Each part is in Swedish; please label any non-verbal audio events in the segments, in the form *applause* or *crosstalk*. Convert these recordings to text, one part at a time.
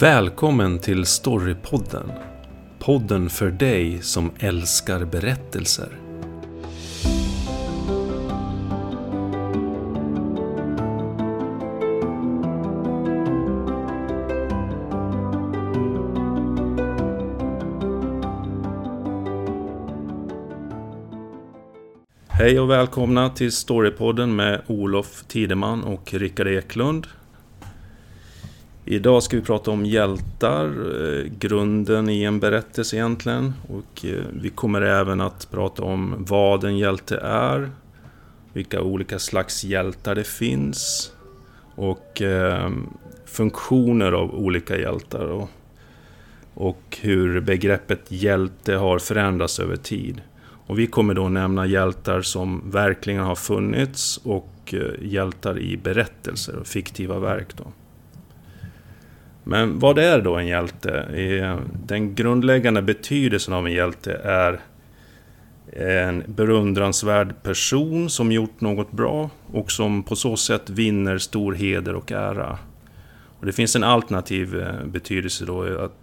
Välkommen till Storypodden. Podden för dig som älskar berättelser. Hej och välkomna till Storypodden med Olof Tideman och Rickard Eklund. Idag ska vi prata om hjältar, eh, grunden i en berättelse egentligen. Och eh, vi kommer även att prata om vad en hjälte är, vilka olika slags hjältar det finns och eh, funktioner av olika hjältar. Och, och hur begreppet hjälte har förändrats över tid. Och vi kommer då nämna hjältar som verkligen har funnits och hjältar i berättelser och fiktiva verk. Då. Men vad är då en hjälte? Den grundläggande betydelsen av en hjälte är en beundransvärd person som gjort något bra och som på så sätt vinner stor heder och ära. Och det finns en alternativ eh, betydelse då att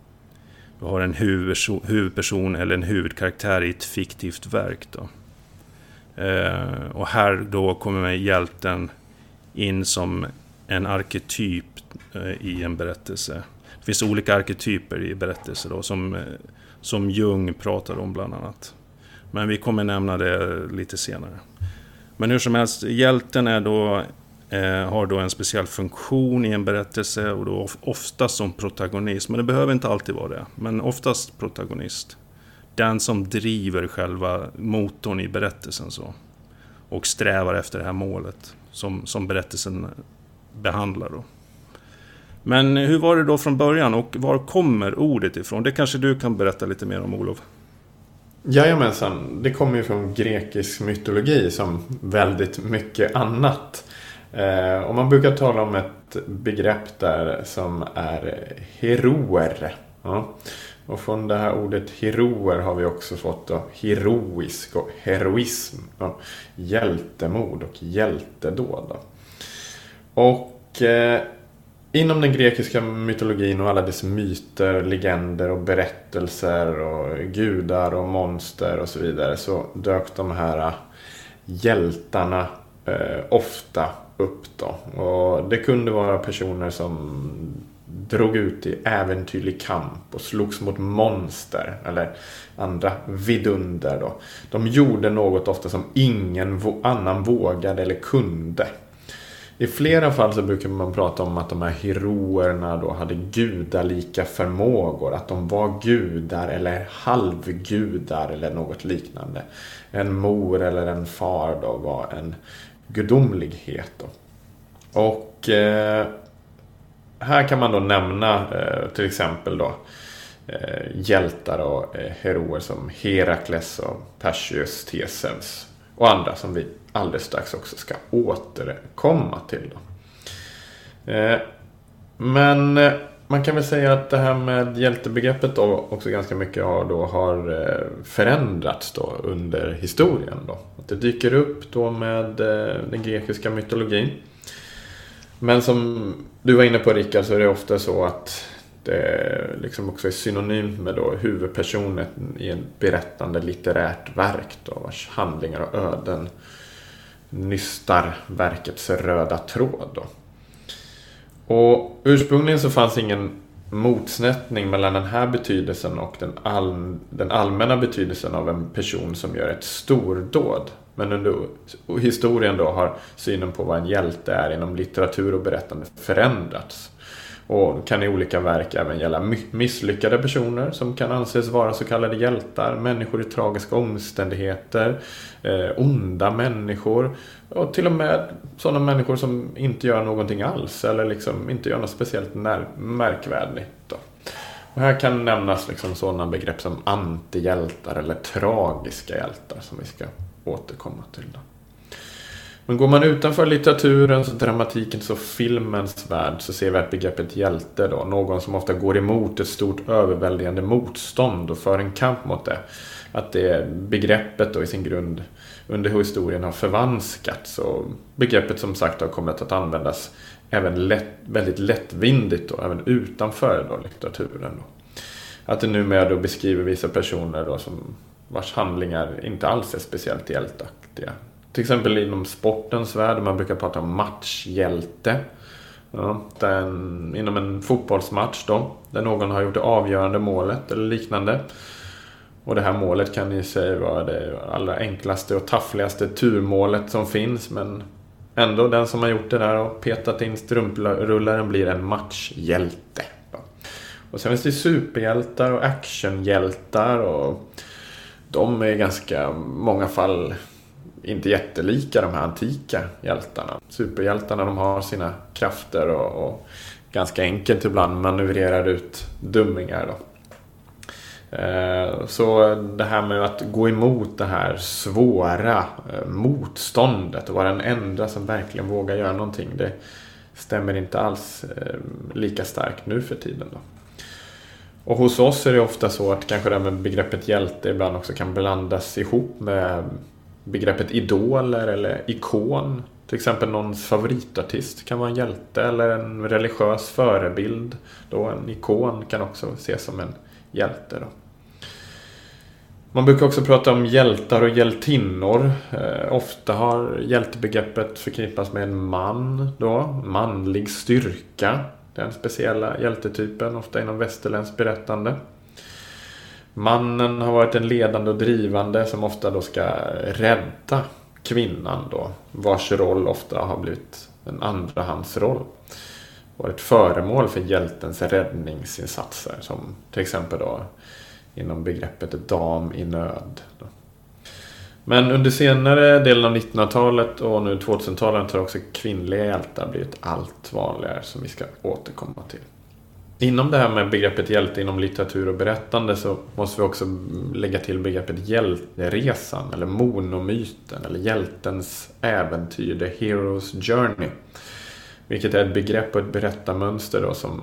du har en huvudperson eller en huvudkaraktär i ett fiktivt verk. Då. Eh, och här då kommer hjälten in som en arketyp eh, i en berättelse. Det finns olika arketyper i berättelser då, som, eh, som Jung pratar om bland annat. Men vi kommer nämna det lite senare. Men hur som helst, hjälten är då, eh, har då en speciell funktion i en berättelse och då oftast som protagonist. Men det behöver inte alltid vara det, men oftast protagonist. Den som driver själva motorn i berättelsen så. Och strävar efter det här målet som, som berättelsen behandlar. Då. Men hur var det då från början och var kommer ordet ifrån? Det kanske du kan berätta lite mer om Olof? Jajamensan, det kommer ju från grekisk mytologi som väldigt mycket annat. Eh, och man brukar tala om ett begrepp där som är heroer. Ja. Och från det här ordet heroer har vi också fått då heroisk och heroism. Ja. Hjältemod och hjältedåd. Då. Och eh, inom den grekiska mytologin och alla dess myter, legender och berättelser och gudar och monster och så vidare så dök de här eh, hjältarna eh, ofta upp då. Och det kunde vara personer som drog ut i äventyrlig kamp och slogs mot monster eller andra vidunder. Då. De gjorde något ofta som ingen annan vågade eller kunde. I flera fall så brukar man prata om att de här heroerna då hade gudalika förmågor. Att de var gudar eller halvgudar eller något liknande. En mor eller en far då var en gudomlighet. Då. Och eh, här kan man då nämna eh, till exempel då eh, hjältar och eh, heroer som Herakles och Perseus, Theseus och andra som vi alldeles strax också ska återkomma till. Då. Eh, men eh, man kan väl säga att det här med hjältebegreppet då också ganska mycket har, då, har eh, förändrats då under historien. Då. Att det dyker upp då med den grekiska mytologin. Men som du var inne på Rickard så är det ofta så att det liksom också är synonymt med då huvudpersonen i ett berättande litterärt verk då, vars handlingar och öden nystar verkets röda tråd. Då. Och ursprungligen så fanns ingen motsättning mellan den här betydelsen och den, all, den allmänna betydelsen av en person som gör ett stordåd. Men under historien då har synen på vad en hjälte är inom litteratur och berättande förändrats. Och kan i olika verk även gälla misslyckade personer som kan anses vara så kallade hjältar, människor i tragiska omständigheter, eh, onda människor och till och med sådana människor som inte gör någonting alls eller liksom inte gör något speciellt märkvärdigt. Då. Och här kan nämnas liksom sådana begrepp som antihjältar eller tragiska hjältar som vi ska återkomma till. Då. Men går man utanför litteraturens, dramatikens och filmens värld så ser vi att begreppet hjälte då, någon som ofta går emot ett stort överväldigande motstånd och för en kamp mot det. Att det begreppet då i sin grund under historien har förvanskats och begreppet som sagt har kommit att användas även lätt, väldigt lättvindigt då, även utanför då, litteraturen. Då. Att det numera då beskriver vissa personer då som vars handlingar inte alls är speciellt hjältaktiga. Till exempel inom sportens värld, man brukar prata om matchhjälte. Ja, den, inom en fotbollsmatch då, där någon har gjort det avgörande målet eller liknande. Och det här målet kan i sig vara det allra enklaste och taffligaste turmålet som finns. Men ändå, den som har gjort det där och petat in strumprullaren blir en matchhjälte. Och sen finns det superhjältar och actionhjältar. Och de är i ganska många fall inte jättelika de här antika hjältarna. Superhjältarna de har sina krafter och, och ganska enkelt ibland manövrerar ut dummingar. Då. Eh, så det här med att gå emot det här svåra eh, motståndet och vara den enda som verkligen vågar göra någonting. Det stämmer inte alls eh, lika starkt nu för tiden. Då. Och hos oss är det ofta så att kanske det med begreppet hjälte ibland också kan blandas ihop med begreppet idoler eller ikon. Till exempel någons favoritartist kan vara en hjälte eller en religiös förebild. Då en ikon kan också ses som en hjälte. Då. Man brukar också prata om hjältar och hjältinnor. Eh, ofta har hjältebegreppet förknippats med en man. Då. Manlig styrka. Den speciella hjältetypen, ofta inom västerländskt berättande. Mannen har varit en ledande och drivande som ofta då ska rädda kvinnan då. Vars roll ofta har blivit en andrahandsroll. Varit föremål för hjältens räddningsinsatser. Som till exempel då inom begreppet dam i nöd. Men under senare delen av 1900-talet och nu 2000-talet har också kvinnliga hjältar blivit allt vanligare som vi ska återkomma till. Inom det här med begreppet hjälte inom litteratur och berättande så måste vi också lägga till begreppet hjälteresan eller monomyten eller hjältens äventyr, the hero's journey. Vilket är ett begrepp och ett berättarmönster då som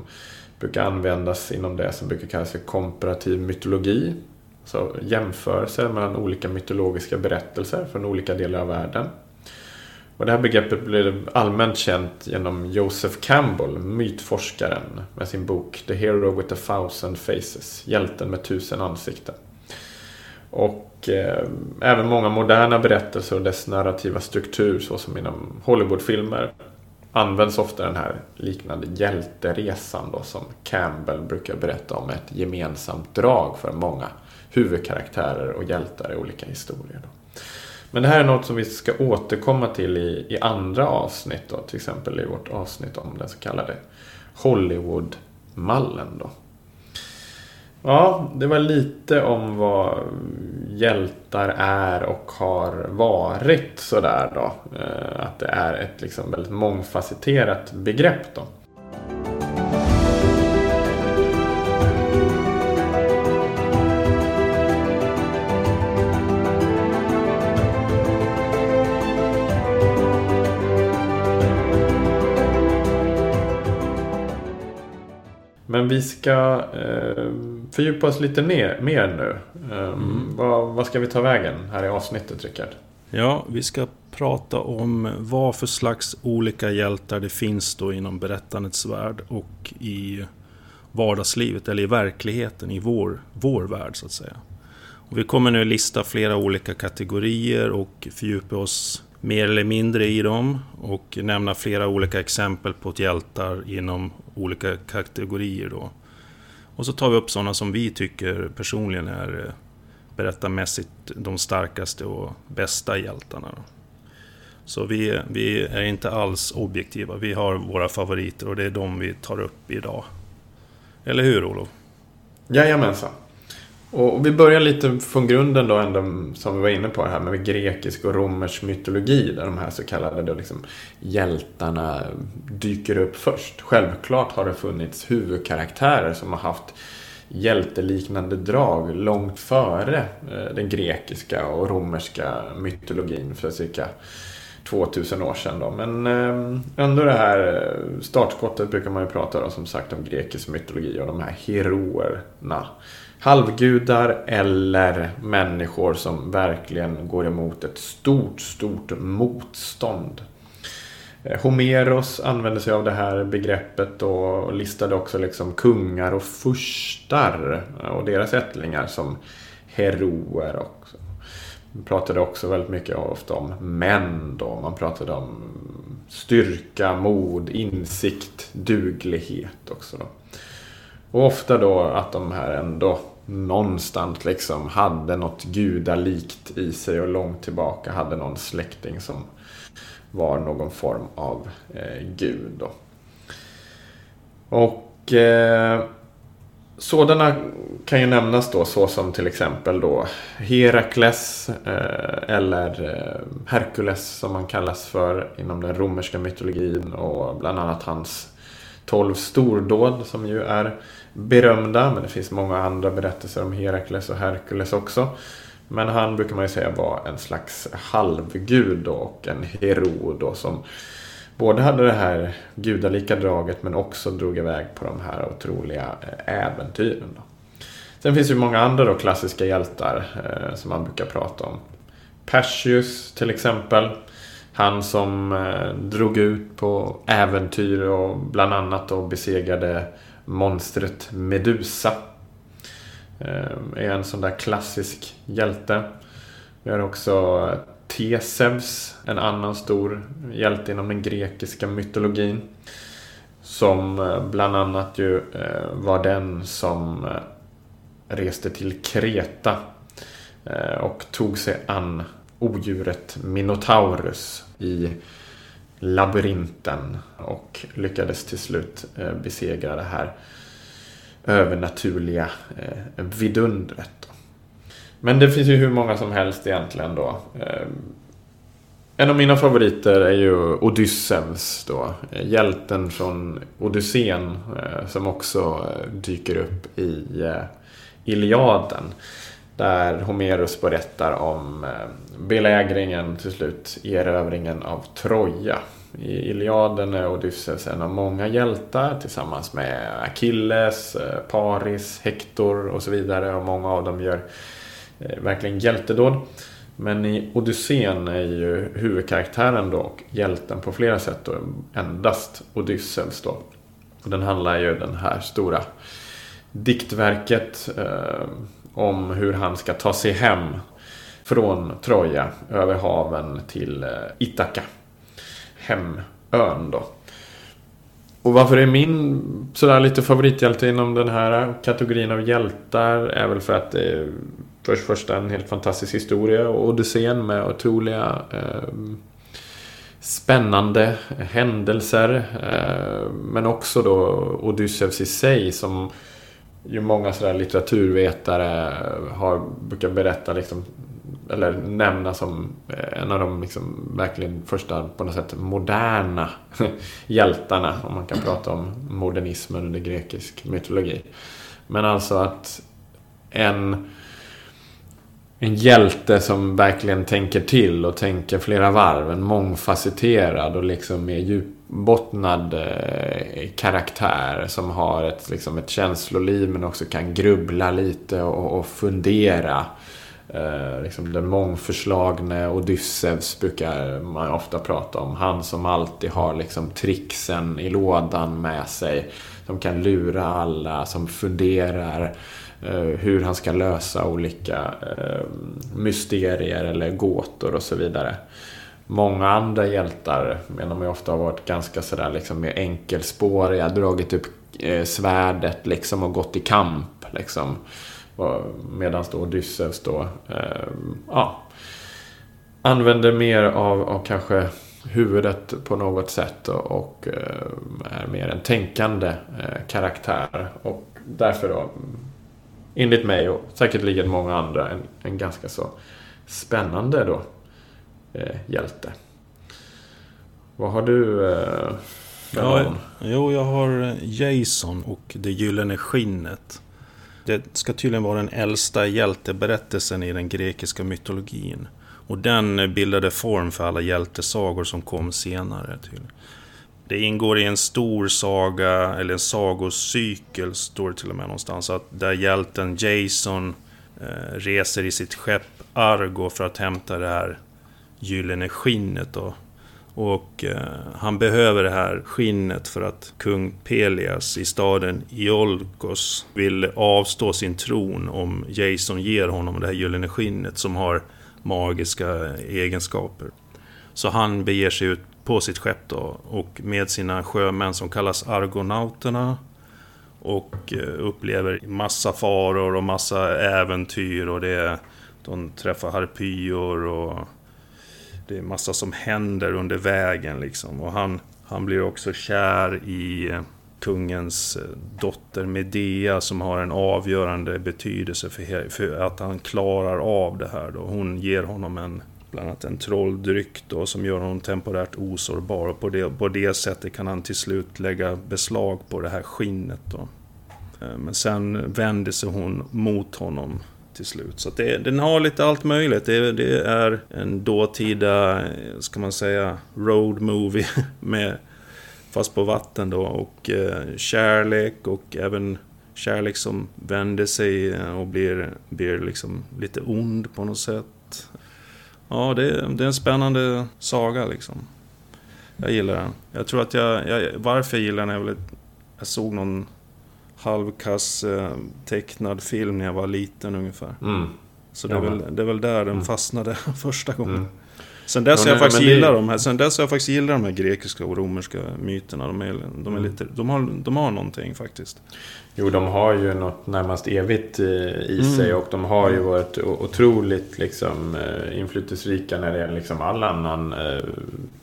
brukar användas inom det som brukar kallas för komparativ mytologi. Så jämförelser mellan olika mytologiska berättelser från olika delar av världen. Och det här begreppet blev allmänt känt genom Joseph Campbell, mytforskaren, med sin bok The Hero with a thousand faces, Hjälten med tusen ansikten. Och eh, även många moderna berättelser och dess narrativa struktur, såsom inom Hollywoodfilmer, används ofta den här liknande hjälteresan då, som Campbell brukar berätta om ett gemensamt drag för många huvudkaraktärer och hjältar i olika historier. Då. Men det här är något som vi ska återkomma till i, i andra avsnitt. Då, till exempel i vårt avsnitt om den så kallade Hollywood-mallen. Då. Ja, det var lite om vad hjältar är och har varit sådär då. Eh, att det är ett liksom väldigt mångfacetterat begrepp då. Men vi ska eh, fördjupa oss lite mer, mer nu. Um, mm. vad, vad, ska vi ta vägen här i avsnittet, Rickard? Ja, vi ska prata om vad för slags olika hjältar det finns då inom berättandets värld och i vardagslivet, eller i verkligheten, i vår, vår värld så att säga. Och vi kommer nu lista flera olika kategorier och fördjupa oss mer eller mindre i dem och nämna flera olika exempel på hjältar inom olika kategorier. Då. Och så tar vi upp sådana som vi tycker personligen är eh, berättarmässigt de starkaste och bästa hjältarna. Så vi, vi är inte alls objektiva. Vi har våra favoriter och det är de vi tar upp idag. Eller hur Olof? Jajamensan. Och vi börjar lite från grunden då ändå, som vi var inne på här med grekisk och romersk mytologi. Där de här så kallade då liksom hjältarna dyker upp först. Självklart har det funnits huvudkaraktärer som har haft hjälteliknande drag långt före eh, den grekiska och romerska mytologin för cirka 2000 år sedan. Då. Men eh, ändå det här eh, startskottet brukar man ju prata om, som sagt om grekisk mytologi och de här heroerna halvgudar eller människor som verkligen går emot ett stort, stort motstånd. Eh, Homeros använde sig av det här begreppet och listade också liksom kungar och furstar och deras ättlingar som heroer. Också. Man pratade också väldigt mycket ofta om män då. Man pratade om styrka, mod, insikt, duglighet också. Då. Och ofta då att de här ändå någonstans liksom hade något gudalikt i sig och långt tillbaka hade någon släkting som var någon form av eh, gud. Då. Och eh, sådana kan ju nämnas då så som till exempel då Herakles eh, eller eh, Herkules som man kallas för inom den romerska mytologin och bland annat hans tolv stordåd som ju är berömda. Men det finns många andra berättelser om Herakles och Herkules också. Men han brukar man ju säga var en slags halvgud och en hero då som både hade det här gudalika draget men också drog iväg på de här otroliga eh, äventyren. Då. Sen finns det ju många andra då klassiska hjältar eh, som man brukar prata om. Perseus till exempel. Han som eh, drog ut på äventyr och bland annat då besegrade monstret Medusa. Eh, är en sån där klassisk hjälte. Vi har också Teseus, en annan stor hjälte inom den grekiska mytologin. Som eh, bland annat ju eh, var den som reste till Kreta och tog sig an odjuret Minotaurus i labyrinten och lyckades till slut eh, besegra det här övernaturliga eh, vidundret. Men det finns ju hur många som helst egentligen då. Eh, en av mina favoriter är ju Odysseus då. Hjälten från Odysseen som också dyker upp i Iliaden. Där Homerus berättar om eh, belägringen till slut, erövringen av Troja. I Iliaden är Odysseus en av många hjältar tillsammans med Achilles, eh, Paris, Hector och så vidare. Och många av dem gör verkligen hjältedåd. Men i Odysseen är ju huvudkaraktären då och hjälten på flera sätt då endast Odysseus då. Och den handlar ju den här stora diktverket eh, om hur han ska ta sig hem från Troja över haven till eh, Ithaka hemön då. Och varför är min sådär lite favorithjälte inom den här kategorin av hjältar är väl för att det är först första en helt fantastisk historia och Odysseen med otroliga eh, spännande händelser. Eh, men också då Odysseus i sig som ju många sådär litteraturvetare har, brukar berätta liksom eller nämna som eh, en av de liksom verkligen första på något sätt moderna *laughs* hjältarna. Om man kan prata om modernismen under grekisk mytologi. Men alltså att en, en hjälte som verkligen tänker till och tänker flera varv. En mångfacetterad och liksom mer bottnad eh, karaktär. Som har ett, liksom ett känsloliv men också kan grubbla lite och, och fundera. Eh, liksom den mångförslagne Odysseus brukar man ofta prata om. Han som alltid har liksom tricksen i lådan med sig. Som kan lura alla, som funderar eh, hur han ska lösa olika eh, mysterier eller gåtor och så vidare. Många andra hjältar menar man ofta har varit ganska sådär liksom mer enkelspåriga, dragit upp eh, svärdet liksom och gått i kamp liksom. Medan då Odysseus då, eh, ja, använder mer av, av kanske huvudet på något sätt och, och eh, är mer en tänkande eh, karaktär. Och därför då, enligt mig och säkerligen många andra, en, en ganska så spännande då eh, hjälte. Vad har du eh, ja? Jo, jag har Jason och det gyllene skinnet. Det ska tydligen vara den äldsta hjälteberättelsen i den grekiska mytologin. Och den bildade form för alla hjältesagor som kom senare. Tydligen. Det ingår i en stor saga, eller en sagocykel, står det till och med någonstans. Att där hjälten Jason eh, reser i sitt skepp Argo för att hämta det här gyllene skinnet. då. Och eh, han behöver det här skinnet för att kung Pelias i staden Iolkos vill avstå sin tron om Jason ger honom det här gyllene skinnet som har magiska egenskaper. Så han beger sig ut på sitt skepp då och med sina sjömän som kallas Argonauterna och eh, upplever massa faror och massa äventyr och det de träffar harpyor och det är massa som händer under vägen liksom. Och han, han blir också kär i eh, kungens eh, dotter Medea som har en avgörande betydelse för, för att han klarar av det här. Då. Hon ger honom en, bland annat en trolldryck då, som gör honom temporärt osårbar. Och på det, på det sättet kan han till slut lägga beslag på det här skinnet. Då. Eh, men sen vänder sig hon mot honom till slut. Så det, den har lite allt möjligt. Det, det, är en dåtida, ska man säga, road movie *laughs* med fast på vatten då och eh, kärlek och även kärlek som vänder sig eh, och blir, blir liksom lite ond på något sätt. Ja, det, det är en spännande saga liksom. Jag gillar den. Jag tror att jag, jag varför jag gillar den är väl att jag såg någon halvkass eh, tecknad film när jag var liten ungefär. Mm. Så det är, väl, det är väl där den mm. fastnade *laughs* första gången. Mm. Sen dess, ja, jag faktiskt gillar det... de här, sen dess har jag faktiskt gillat de här grekiska och romerska myterna. De, är, de, är mm. lite, de, har, de har någonting faktiskt. Jo, de har ju något närmast evigt eh, i mm. sig och de har ju varit otroligt liksom, eh, inflytelserika när det gäller liksom all annan eh,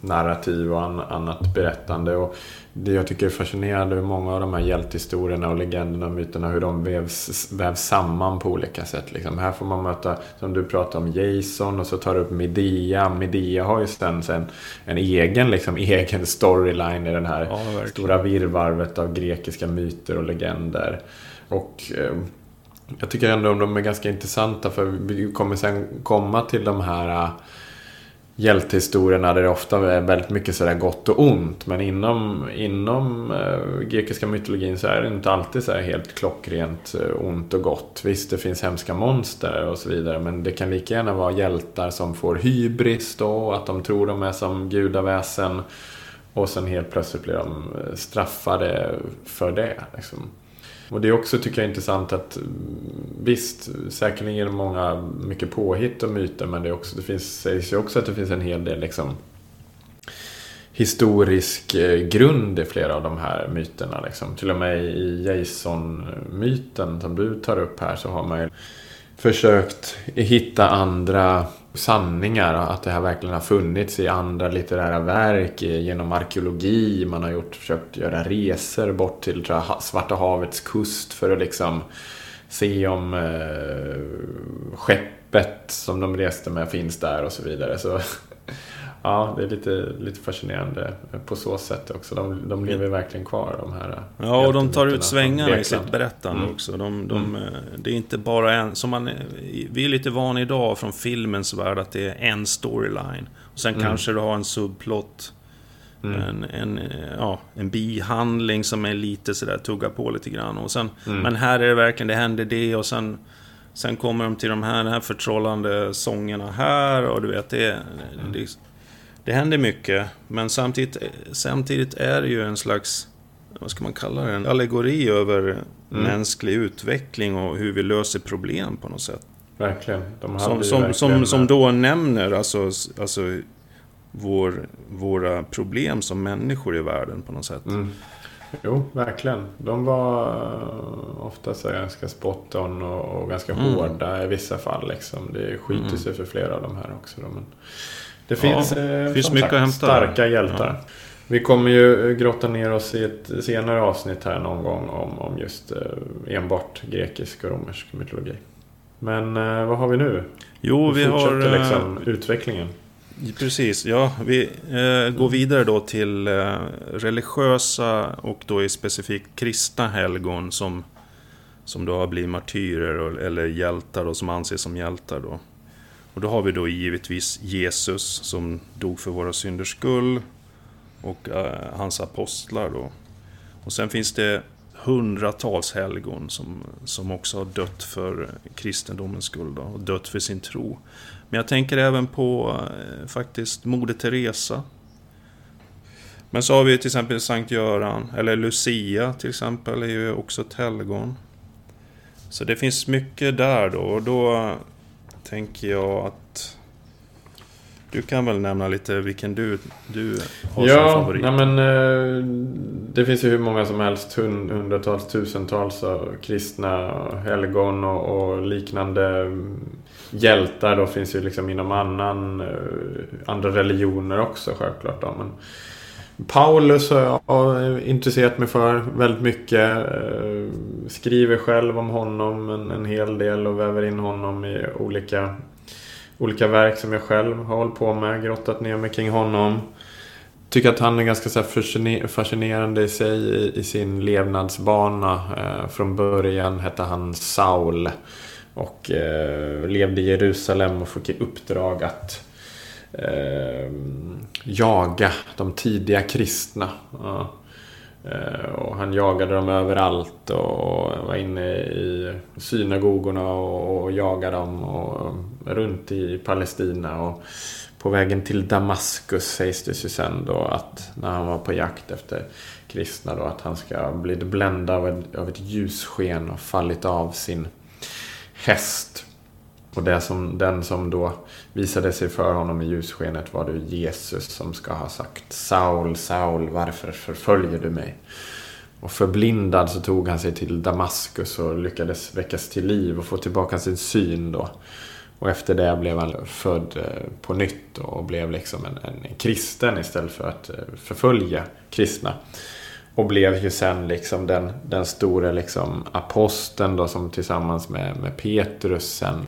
narrativ och annat berättande. Och det jag tycker är fascinerande hur många av de här hjältehistorierna och legenderna och myterna hur de vävs, vävs samman på olika sätt. Liksom. Här får man möta, som du pratar om, Jason och så tar du upp Medea. Medea har ju sen, sen en egen, liksom, *laughs* egen storyline i den här ja, stora virrvarvet av grekiska myter och legender. Och eh, jag tycker ändå de är ganska intressanta för vi kommer sen komma till de här hjältehistorierna där det ofta är väldigt mycket sådär gott och ont. Men inom, inom eh, grekiska mytologin så är det inte alltid så helt klockrent eh, ont och gott. Visst, det finns hemska monster och så vidare. Men det kan lika gärna vara hjältar som får hybris då. Att de tror de är som gudaväsen. Och sen helt plötsligt blir de eh, straffade för det. Liksom. Och det är också, tycker jag, intressant att mm, visst, säkerligen är det många, mycket påhitt och myter, men det, är också, det finns, sägs ju också att det finns en hel del liksom, historisk eh, grund i flera av de här myterna. Liksom. Till och med i Jason-myten som du tar upp här så har man ju försökt hitta andra sanningar. Att det här verkligen har funnits i andra litterära verk. Genom arkeologi. Man har gjort, försökt göra resor bort till jag, Svarta havets kust för att liksom se om eh, skeppet som de reste med finns där och så vidare. Så Ja, det är lite, lite fascinerande på så sätt också. De, de lever verkligen kvar de här Ja, och de tar ut svängarna i sitt berättande mm. också. De, de, mm. Det är inte bara en... Som man, vi är lite vana idag från filmens värld att det är en storyline. Och sen mm. kanske du har en subplot. Mm. En, en, ja, en bihandling som är lite sådär, tugga på lite grann. Och sen, mm. Men här är det verkligen, det händer det och sen... Sen kommer de till de här, de här förtrollande sångerna här och du vet, det, det, det händer mycket, men samtidigt, samtidigt är det ju en slags, vad ska man kalla det, en allegori över mm. mänsklig utveckling och hur vi löser problem på något sätt. Verkligen. som, som, verkligen... Som, som då nämner alltså, alltså vår, våra problem som människor i världen på något sätt. Mm. Jo, verkligen. De var ofta så ganska spot on och, och ganska mm. hårda i vissa fall. Liksom. Det skiter mm. sig för flera av de här också. Då, men... Det finns, ja, eh, finns mycket sagt, att hämta. starka hjältar. Ja. Vi kommer ju grotta ner oss i ett senare avsnitt här någon gång om, om just eh, enbart grekisk och romersk mytologi. Men eh, vad har vi nu? Jo, vi, vi har... Liksom utvecklingen. Precis, ja. Vi eh, går vidare då till eh, religiösa och då i specifikt kristna helgon som, som då har blivit martyrer eller hjältar och som anses som hjältar då. Och då har vi då givetvis Jesus som dog för våra synders skull och eh, hans apostlar då. Och sen finns det hundratals helgon som, som också har dött för kristendomens skull då, och dött för sin tro. Men jag tänker även på eh, faktiskt Moder Teresa. Men så har vi till exempel Sankt Göran, eller Lucia till exempel, är ju också ett helgon. Så det finns mycket där då, och då tänker jag att du kan väl nämna lite vilken du, du har ja, som favorit? Ja, men eh, det finns ju hur många som helst. Hundratals, tusentals av kristna helgon och, och liknande hjältar. Då finns ju liksom inom annan, eh, andra religioner också självklart. Då. Men Paulus har jag intresserat mig för väldigt mycket. Skriver själv om honom en, en hel del och väver in honom i olika olika verk som jag själv har hållit på med, grottat ner mig kring honom. Tycker att han är ganska så fascinerande i sig i, i sin levnadsbana. Eh, från början hette han Saul. Och eh, levde i Jerusalem och fick i uppdrag att eh, jaga de tidiga kristna. Ja. Eh, och han jagade dem överallt och var inne i synagogorna och, jagade dem och runt i Palestina. Och på vägen till Damaskus sägs det ju sen då att när han var på jakt efter kristna då att han ska blivit bländad av ett, av ett ljussken och fallit av sin häst. Och det som, den som då visade sig för honom i ljusskenet var det Jesus som ska ha sagt Saul, Saul, varför förföljer du mig? Och förblindad så tog han sig till Damaskus och lyckades väckas till liv och få tillbaka sin syn då. Och efter det blev han född eh, på nytt och blev liksom en, en kristen istället för att eh, förfölja kristna. Och blev ju sen liksom den, den stora liksom aposteln då som tillsammans med, med Petrus sen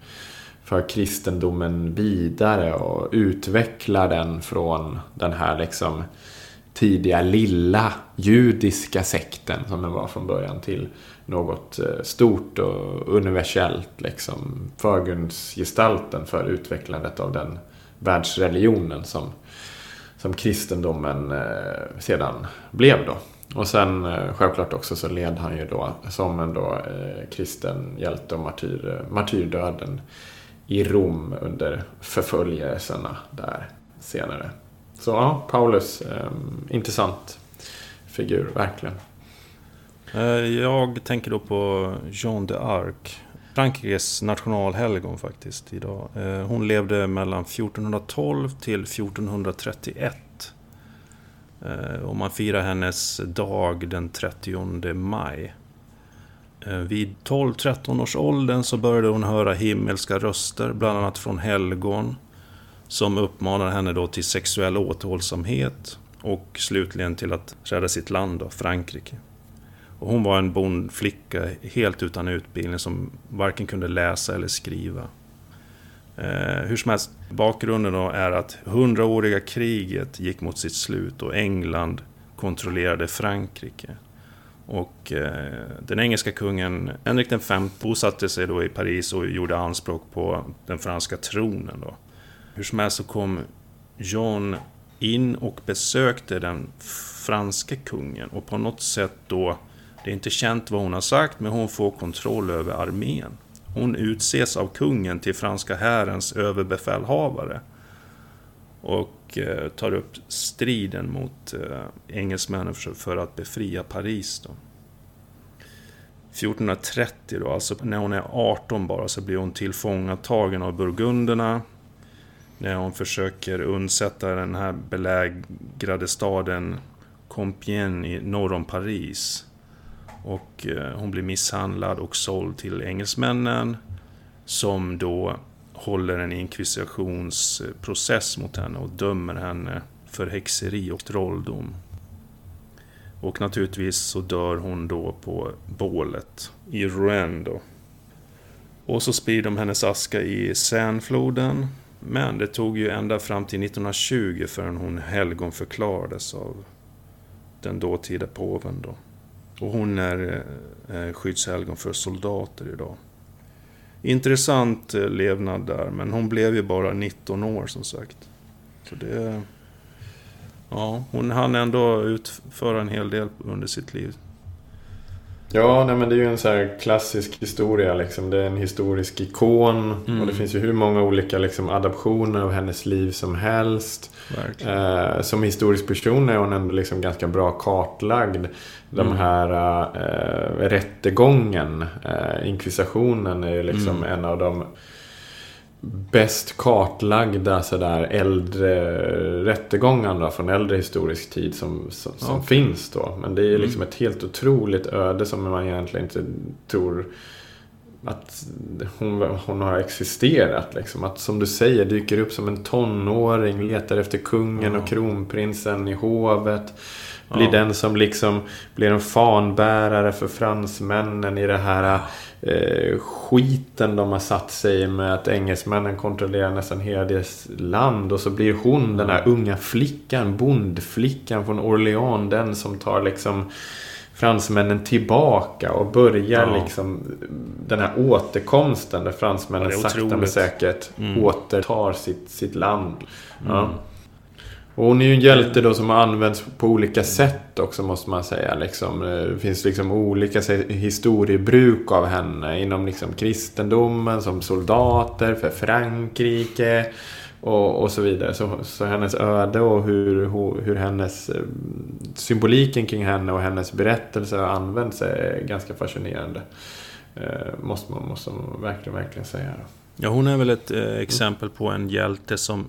för kristendomen vidare och utvecklar den från den här liksom tidiga lilla judiska sekten som den var från början till något eh, stort och universellt liksom förgrundsgestalten för utvecklandet av den världsreligionen som, som kristendomen eh, sedan blev då. Och sen eh, självklart också så led han ju då som en då eh, kristen hjälte och martyr, eh, martyrdöden i Rom under förföljelserna där senare. Så ja, Paulus, eh, intressant figur, verkligen. Eh, jag tänker då på Jean d'Arc. Frankrikes nationalhelgon faktiskt idag. Eh, hon levde mellan 1412 till 1431. Eh, och man firar hennes dag den 30 maj. Eh, vid 12-13 års åldern så började hon höra himmelska röster, bland annat från helgon, som uppmanade henne då till sexuell återhållsamhet och slutligen till att rädda sitt land, då, Frankrike. Och hon var en bondflicka helt utan utbildning som varken kunde läsa eller skriva. Eh, hur som helst, bakgrunden då är att hundraåriga kriget gick mot sitt slut och England kontrollerade Frankrike. Och eh, den engelska kungen Henrik V bosatte sig då i Paris och gjorde anspråk på den franska tronen. Då. Hur som helst så kom John in och besökte den franske kungen och på något sätt då, det är inte känt vad hon har sagt, men hon får kontroll över armén. Hon utses av kungen till franska härens överbefälhavare. Och eh, tar upp striden mot eh, engelsmännen för att befria Paris. Då. 1430 då, alltså när hon är 18 bara, så blir hon tillfångatagen av burgunderna. När hon försöker undsätta den här belägrade staden Compiègne i norr om Paris. Och eh, hon blir misshandlad och såld till engelsmännen. Som då håller en inkvisitionsprocess mot henne och dömer henne för häxeri och trolldom. Och naturligtvis så dör hon då på bålet i Rouen då. Och så sprider de hennes aska i Seinefloden. Men det tog ju ända fram till 1920 förrän hon helgonförklarades av den dåtida påven då. Och hon är eh, skyddshelgon för soldater idag. Intressant eh, levnad där, men hon blev ju bara 19 år som sagt. Så det... Ja, hon hann ändå utföra en hel del under sitt liv. Ja, nej, men det är ju en så här klassisk historia. Liksom. Det är en historisk ikon. Mm. Och det finns ju hur många olika liksom, adaptioner av hennes liv som helst. Eh, som historisk person är hon ändå liksom ganska bra kartlagd. De Mm. här eh, rättegången, eh, inkvisitionen är ju liksom Mm. en av de bäst kartlagda sådär äldre rättegångarna från äldre historisk tid som, som, som Okej. finns då. Men det är liksom Mm. ett helt otroligt öde som man egentligen inte tror att hon, hon har existerat. Liksom. Att som du säger dyker upp som en tonåring, letar efter kungen Ja. och kronprinsen i hovet. Blir Ja. den som liksom blir en fanbärare för fransmännen i det här eh, skiten de har satt sig i med att engelsmännen kontrollerar nästan hela deras land. Och så blir hon den här unga flickan, bondflickan från Orléans, den som tar liksom fransmännen tillbaka och börjar Ja. liksom den här återkomsten där fransmännen Ja, sakta men säkert Mm. återtar sitt, sitt land. Ja. Och hon är ju en hjälte då som har använts på olika sätt också måste man säga. Liksom, eh, det finns liksom olika historiebruk av henne inom liksom kristendomen som soldater för Frankrike och, och så vidare. Så, så hennes öde och hur, hur, hur hennes eh, symboliken kring henne och hennes berättelse har använts är ganska fascinerande. Eh, måste, man, måste man verkligen, verkligen säga. Då. Ja, hon är väl ett eh, exempel på en hjälte som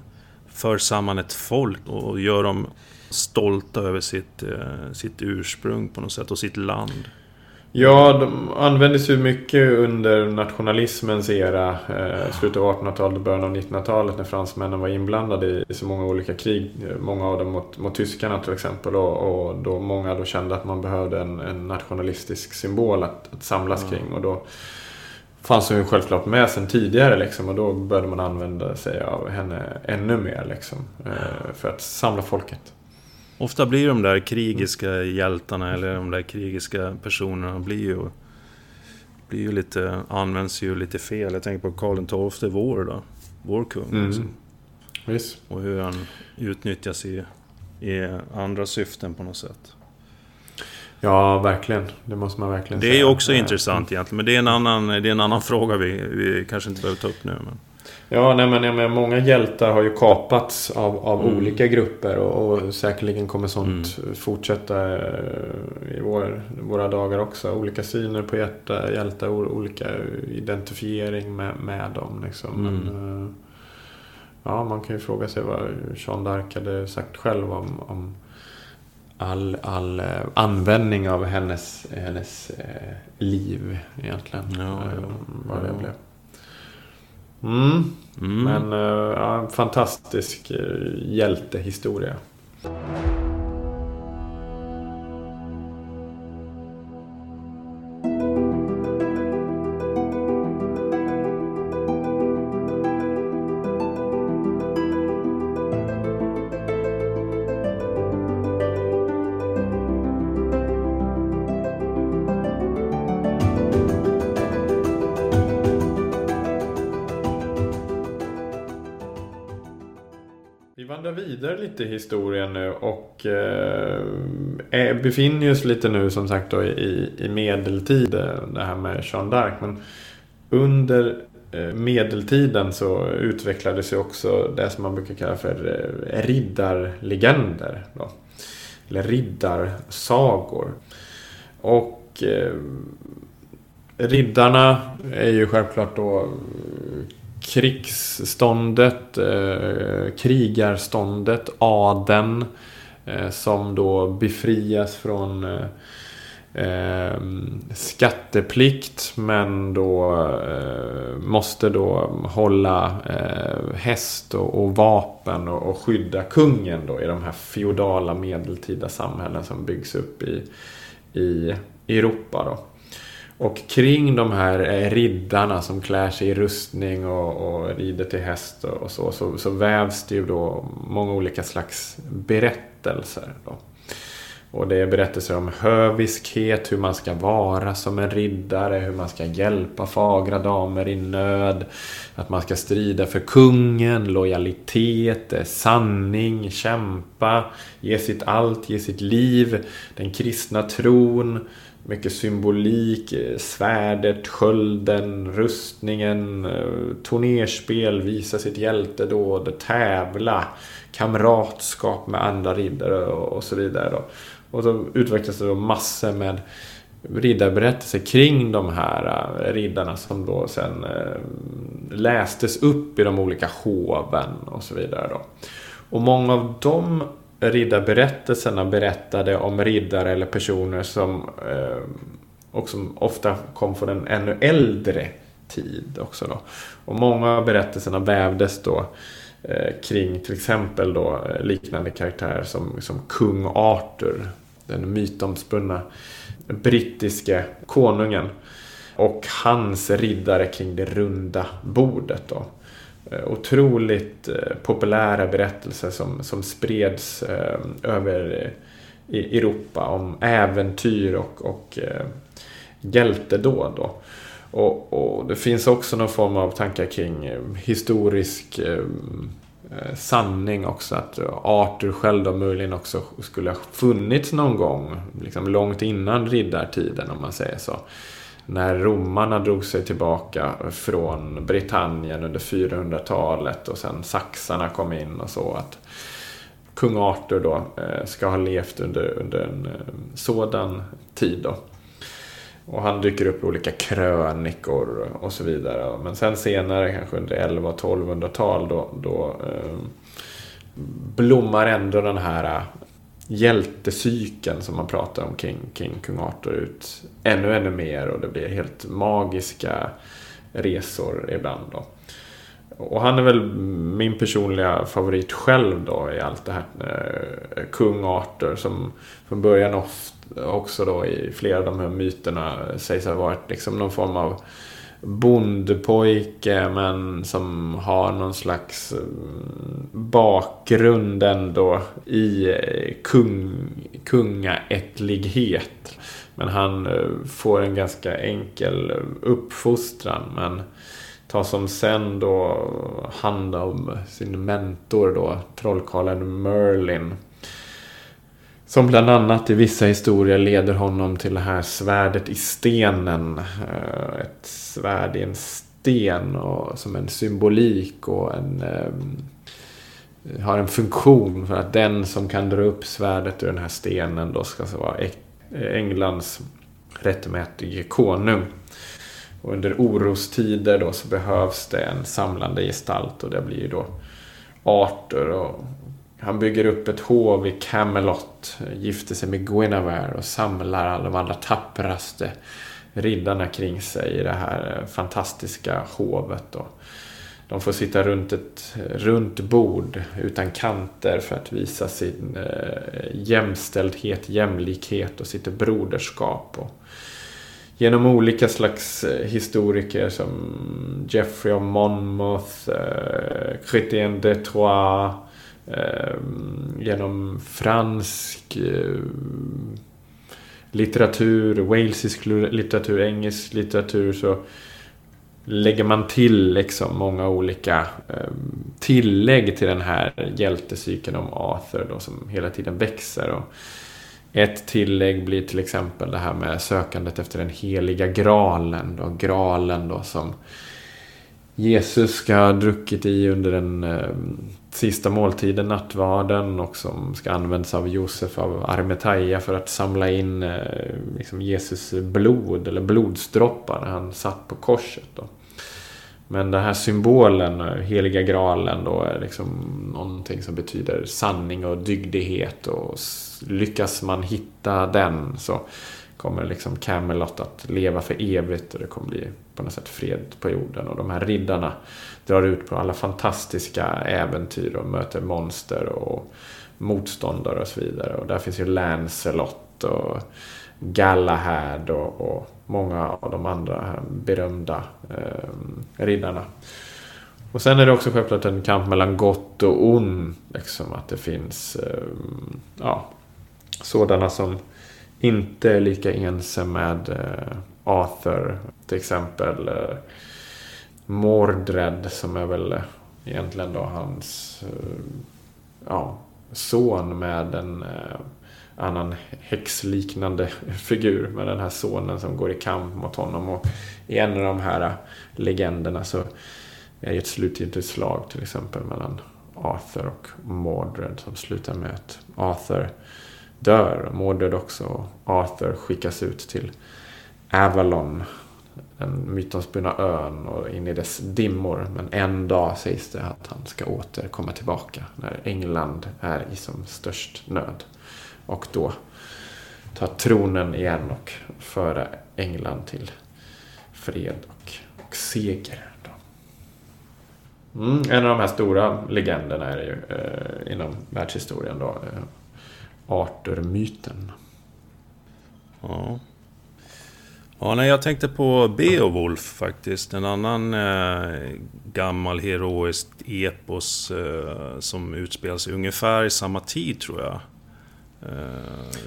för samman ett folk och gör dem stolta över sitt, eh, sitt ursprung på något sätt och sitt land. Ja, de användes ju mycket under nationalismens era. Eh, slutet av 1800-talet och början av 1900-talet när fransmännen var inblandade i så många olika krig. eh, Många av dem mot, mot tyskarna till exempel. Och, och då många då kände att man behövde en, en nationalistisk symbol att, att samlas Ja. kring. Och då fanns hon ju självklart med sen tidigare liksom. Och då började man använda sig av henne ännu mer liksom. Eh, för att samla folket. Ofta blir de där krigiska hjältarna eller de där krigiska personerna blir ju, blir ju lite, används ju lite fel. Jag tänker på Karl XII, vår då. Vår kung. Mm. Visst. Och hur han utnyttjas i, i andra syften på något sätt. Ja, verkligen. Det måste man verkligen Det är säga. också intressant egentligen, men det är en annan, det är en annan fråga vi, vi kanske inte behöver ta upp nu. Men... Ja, nej, men, menar, många hjältar har ju kapats av, av Mm. olika grupper och, och säkerligen kommer sånt fortsätta eh, i vår, våra dagar också. Olika syner på hjärta, hjältar, olika identifiering med, med dem. Liksom. Mm. Men, eh, ja, man kan ju fråga sig vad Jean d'Arc hade sagt själv om, om all, all eh, användning av hennes, hennes eh, liv egentligen. Ja, ja. vad det Ja. blev. Mm. Mm. Men eh, ja, en fantastisk hjältehistoria. Lite i historien nu och eh, befinner oss lite nu som sagt då i, i medeltid, eh, det här med Jeanne d'Arc. Men under eh, medeltiden så utvecklades ju också det som man brukar kalla för eh, riddarlegender. Då. Eller riddarsagor. Och eh, riddarna är ju självklart då krigsståndet, eh, krigarståndet, adeln eh, som då befrias från eh, eh, skatteplikt men då eh, måste då hålla eh, häst och, och vapen och, och skydda kungen då i de här feodala medeltida samhällen som byggs upp i, i Europa då. Och kring de här eh, riddarna som klär sig i rustning och, och rider till häst och, och så, så, så vävs det ju då många olika slags berättelser. Då. Och det är berättelser om höviskhet, hur man ska vara som en riddare, hur man ska hjälpa fagra damer i nöd. Att man ska strida för kungen, lojalitet, eh, sanning, kämpa, ge sitt allt, ge sitt liv, den kristna tron, mycket symbolik. Eh, svärdet, skölden, rustningen, eh, turnerspel, visa sitt hjältedåd, tävla, kamratskap med andra riddare och så vidare. Då. Och så utvecklas det då massor med riddarberättelser kring de här eh, riddarna som då sen lästes upp i de olika hoven och så vidare. Då. Och många av de riddarberättelserna berättade om riddare eller personer som eh, och som ofta kom från en ännu äldre tid också då. Och många av berättelserna vävdes då eh, kring till exempel då eh, liknande karaktärer som, som kung Arthur. Den mytomspunna brittiske konungen. Och hans riddare kring det runda bordet. Då. Eh, otroligt eh, populära berättelser som, som spreds eh, över i Europa om äventyr och, och hjältedåd. Då. Och, och, det finns också någon form av tankar kring historisk Eh, sanning också. Att Arthur själv då möjligen också skulle ha funnits någon gång. Liksom långt innan riddartiden om man säger så. När romarna drog sig tillbaka från Britannien under 400-talet och sen saxarna kom in och så. att Kung Arthur då eh, ska ha levt under, under en eh, sådan tid då. Och han dyker upp i olika krönikor och så vidare. Men sen senare, kanske under 11 och 1200-tal, då, då eh, blommar ändå den här hjältecykeln som man pratar om kring, kring kung Arthur ut ännu, ännu mer. Och det blir helt magiska resor ibland. Då. Och han är väl min personliga favorit själv då i allt det här. Eh, kung Arthur som från början ofta också då i flera av de här myterna sägs ha varit liksom någon form av bondpojke men som har någon slags eh, bakgrund ändå i eh, kung, kungaättlighet. Men han eh, får en ganska enkel uppfostran men tar som sen då hand om sin mentor då, trollkarlen Merlin. Som bland annat i vissa historier leder honom till det här svärdet i stenen. Ett svärd i en sten och som en symbolik och en eh, har en funktion för att den som kan dra upp svärdet ur den här stenen då ska vara Englands rättmätige konung. Och under orostider då så behövs det en samlande gestalt och det blir ju då Arthur och han bygger upp ett hov i Camelot, gifter sig med Guinevere och samlar alla de allra tappraste riddarna kring sig i det här eh, fantastiska hovet. Då. De får sitta runt ett eh, runt bord utan kanter för att visa sin eh, jämställdhet, jämlikhet och sitt broderskap. Och genom olika slags eh, historiker som Geoffrey of Monmouth, eh, Chrétien de Troyes, eh, genom fransk eh, litteratur, walesisk litteratur, engelsk litteratur så lägger man till liksom många olika eh, tillägg till den här hjältecykeln om Arthur då, som hela tiden växer. Och ett tillägg blir till exempel det här med sökandet efter den heliga graalen. Då, graalen då som Jesus ska ha druckit i under den eh, sista måltiden, nattvarden och som ska användas av Josef av Armetaja för att samla in eh, liksom Jesus blod eller blodsdroppar när han satt på korset. Då. Men den här symbolen, eh, heliga graalen, då är liksom någonting som betyder sanning och dygdighet. Och lyckas man hitta den så kommer liksom Camelot att leva för evigt och det kommer bli på något sätt fred på jorden. Och de här riddarna drar ut på alla fantastiska äventyr och möter monster och motståndare och så vidare. Och där finns ju Lancelot och Galahad och, och många av de andra berömda eh, riddarna. Och sen är det också självklart en kamp mellan gott och ont. Liksom att det finns eh, ja, sådana som inte är lika ense med eh, Arthur. Till exempel eh, Mordred som är väl eh, egentligen då hans eh, ja, son med en eh, annan häxliknande *laughs* figur med den här sonen som går i kamp mot honom. Och i en av de här legenderna så är det ett slutgiltigt slag till exempel mellan Arthur och Mordred som slutar med att Arthur dör. Mordred också. Och Arthur skickas ut till Avalon. Den mytomspunna ön och in i dess dimmor. Men en dag sägs det att han ska återkomma tillbaka när England är i som störst nöd. Och då ta tronen igen och föra England till fred och, och seger. Mm, en av de här stora legenderna är det ju eh, inom världshistorien då. Eh, Arthur-myten. Ja. Ja, nej, jag tänkte på Beowulf faktiskt. En annan eh, gammal heroiskt epos eh, som utspelar sig ungefär i samma tid tror jag. Eh,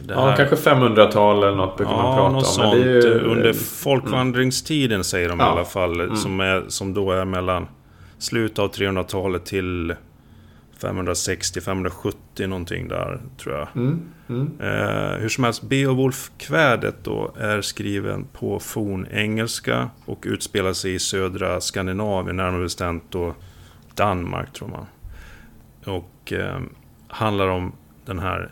ja, kanske 500-tal eller något brukar ja, man prata något om. Sånt. Ju... Under folkvandringstiden säger de ja. i alla fall. Mm. Som, är, som då är mellan slutet av 300-talet till 560-570 någonting där, tror jag. Mm, mm. Eh, hur som helst, Beowulf-kvädet då är skriven på fornengelska och utspelar sig i södra Skandinavien, närmare bestämt då Danmark, tror man. Och eh, handlar om den här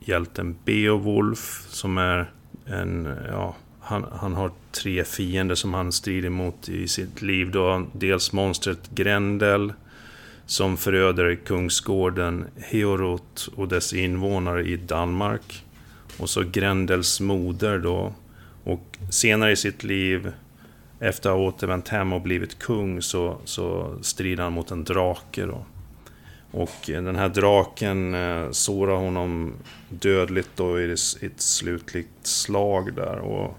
hjälten Beowulf som är en, ja, han, han har tre fiender som han strider mot i sitt liv. Då. Dels monstret Grendel som föröder kungsgården Heorot och dess invånare i Danmark. Och så Grendels moder då. Och senare i sitt liv, efter att ha återvänt hem och blivit kung, så, så strider han mot en drake då. Och den här draken eh, sårar honom dödligt då i ett slutligt slag där. Och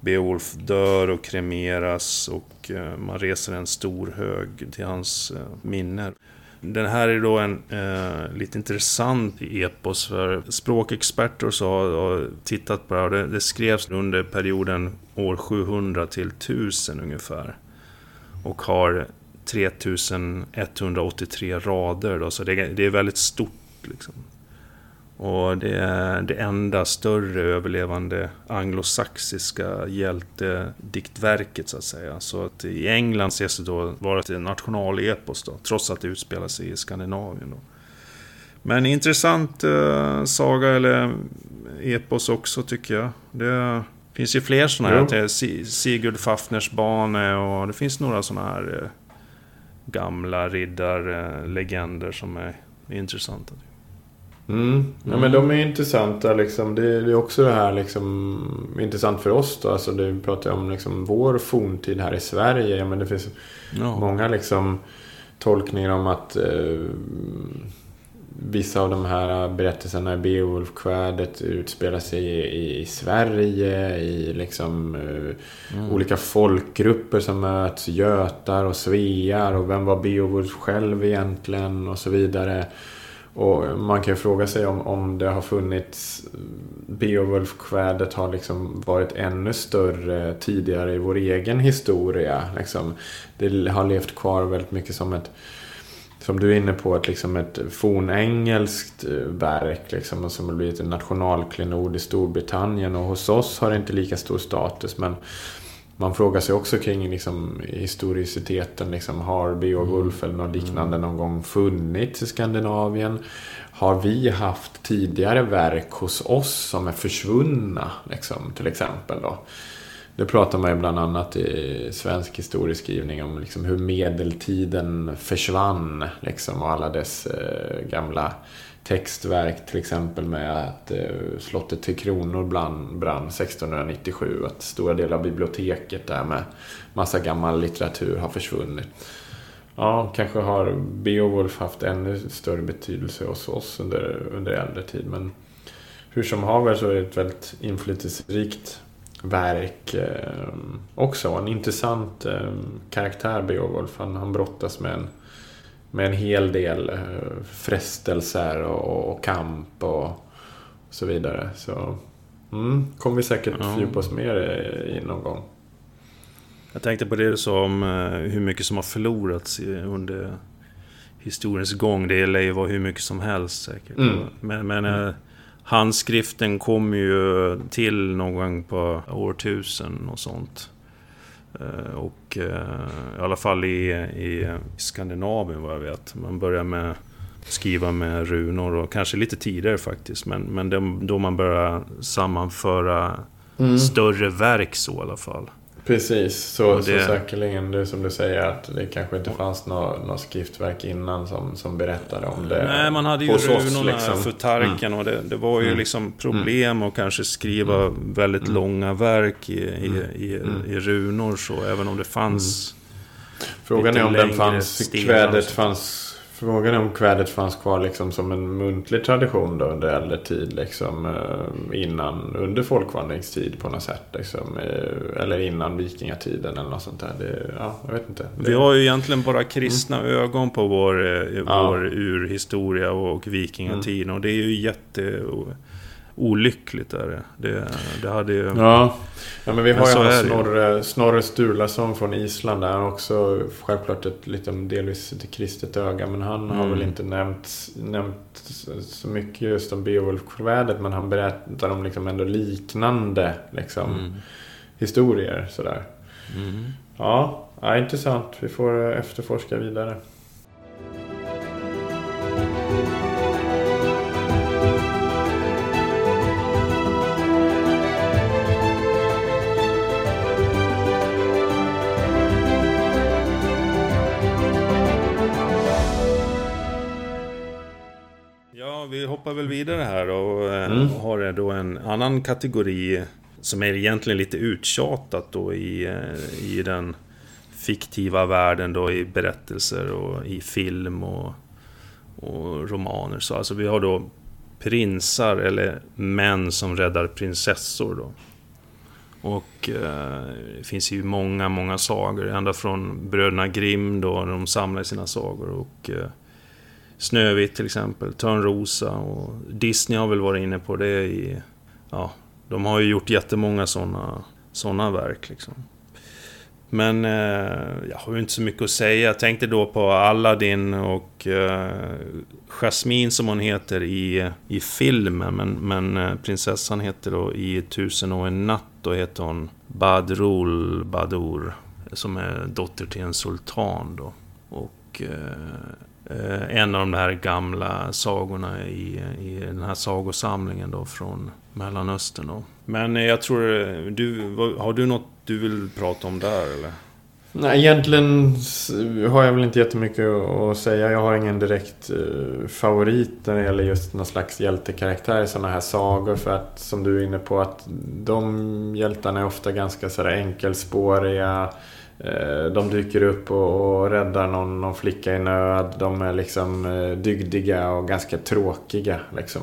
Beowulf dör och kremeras och eh, man reser en stor hög till hans eh, minne. Den här är då en eh, lite intressant epos för språkexperter så har tittat på det här. Det, det skrevs under perioden år 700 till 1000 ungefär. Och har 3183 rader då, så det, det är väldigt stort. Liksom. Och det är det enda större överlevande anglosaxiska hjältediktverket så att säga. Så att i England ses det då vara ett nationalepos då, trots att det utspelar sig i Skandinavien. Då. Men intressant eh, saga eller epos också tycker jag. Det finns ju fler sådana här. Sigurd Fafners bane och det finns några sådana här eh, gamla riddarlegender som är intressanta. Mm. Ja, men de är intressanta. Liksom. Det, är också det här liksom, intressant för oss. Då. Alltså, det, vi pratar om liksom, vår forntid här i Sverige. Ja, men det finns ja. många liksom, tolkningar om att eh, vissa av de här berättelserna i Beowulf-kvädet utspelar sig i, i Sverige. I liksom, eh, mm. olika folkgrupper som möts. Götar och svear. Och vem var Beowulf själv egentligen? Och så vidare. Och man kan ju fråga sig om, om det har funnits Beowulf-kvädet har liksom varit ännu större tidigare i vår egen historia. Liksom, det har levt kvar väldigt mycket som ett som du är inne på, ett, liksom ett fornengelskt eh, verk liksom, som har blivit en nationalklenod i Storbritannien. Och hos oss har det inte lika stor status. Men man frågar sig också kring liksom, historiciteten. Liksom, har Beowulf eller något liknande någon gång funnits i Skandinavien? Har vi haft tidigare verk hos oss som är försvunna? Liksom, till exempel. Då? Det pratar man ju bland annat i svensk historieskrivning om liksom hur medeltiden försvann. Liksom, och alla dess eh, gamla textverk till exempel med att eh, slottet till Kronor brann, brann 1697. Att stora delar av biblioteket där med massa gammal litteratur har försvunnit. Ja, kanske har Beowulf haft ännu större betydelse hos oss under, under äldre tid. Men hur som haver så är det ett väldigt inflytelserikt verk eh, också. En intressant eh, karaktär Beowulf. Han, han brottas med en med en hel del eh, frestelser och, och kamp och så vidare. Så mm, kommer vi säkert ja. fördjupa oss mer i någon gång. Jag tänkte på det du sa om eh, hur mycket som har förlorats under historiens gång. Det lär ju vara hur mycket som helst säkert. Mm. Men, men mm. handskriften kom ju till någon gång på årtusen och sånt. Eh, och eh, i alla fall i, i Skandinavien vad jag vet. Man börjar med skriva med runor och kanske lite tidigare faktiskt. Men, men då man börjar sammanföra mm. större verk så i alla fall. Precis, så, det... så säkerligen det som du säger att det kanske inte fanns något, något skriftverk innan som, som berättade om det. Nej, man hade ju runorna liksom. för tarken mm. och det, det, var ju mm. liksom problem att kanske skriva mm. väldigt mm. långa verk i, i, mm. i, mm. i, runor så, även om det fanns Frågan är om den fanns, kvädet fanns Frågan är om kvädet fanns kvar liksom som en muntlig tradition då under äldre tid. Liksom, eh, innan, under folkvandringstid på något sätt. Liksom, eh, eller innan vikingatiden eller något sånt där. Det, ja, jag vet inte. Vi har ju egentligen bara kristna mm. ögon på vår, eh, vår ja. urhistoria och vikingatiden. Mm. Och det är ju jätte olyckligt. Är det. Det, det hade ju... Ja. ja, men vi har men ju Snorre, Snorre Sturlason från Island där. Också självklart ett lite, delvis ett kristet öga. Men han mm. har väl inte nämnt, nämnt så mycket just om Beowulf-kvädet. Men han berättar om liksom ändå liknande liksom, mm. historier. Sådär. Mm. Ja, ja, intressant. Vi får efterforska vidare. Vi hoppar väl vidare här och eh, mm. har då en annan kategori som är egentligen lite uttjatat då i, eh, i den fiktiva världen då i berättelser och i film och, och romaner. Så alltså vi har då prinsar eller män som räddar prinsessor då. Och eh, det finns ju många, många sagor. Ända från bröderna Grimm då, när de samlar sina sagor. Och eh, Snövit till exempel, Törnrosa och Disney har väl varit inne på det i... Ja, de har ju gjort jättemånga sådana såna verk liksom. Men eh, jag har ju inte så mycket att säga. Jag tänkte då på Aladdin och eh, Jasmine som hon heter i, i filmen. Men, men eh, prinsessan heter då i Tusen och en natt. Då heter hon Badrul Badur. Som är dotter till en sultan då. Och eh, Eh, en av de här gamla sagorna i, i den här sagosamlingen då från Mellanöstern. Då. Men jag tror, du, har du något du vill prata om där eller? Nej, egentligen har jag väl inte jättemycket att säga. Jag har ingen direkt eh, favorit när det gäller just någon slags hjältekaraktär i sådana här sagor. För att, som du är inne på, att de hjältarna är ofta ganska sådär enkelspåriga. Eh, de dyker upp och, och räddar någon, någon, flicka i nöd. De är liksom eh, dygdiga och ganska tråkiga. Liksom.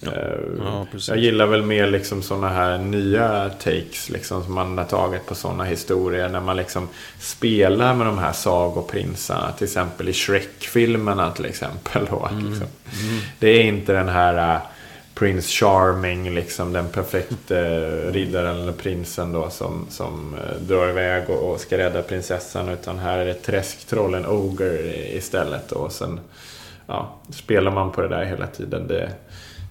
Ja. Eh, ja, jag gillar väl mer liksom sådana här nya takes liksom, som man har tagit på sådana historier. När man liksom spelar med de här sagoprinsarna. Till exempel i Shrek-filmerna till exempel. Då, mm. liksom. mm. Det är inte den här Prince Charming, liksom den perfekta eh, riddaren eller prinsen då som, som eh, drar iväg och, och ska rädda prinsessan. Utan här är det Träsktrollen Oger ogre istället. Och sen ja, spelar man på det där hela tiden. Det,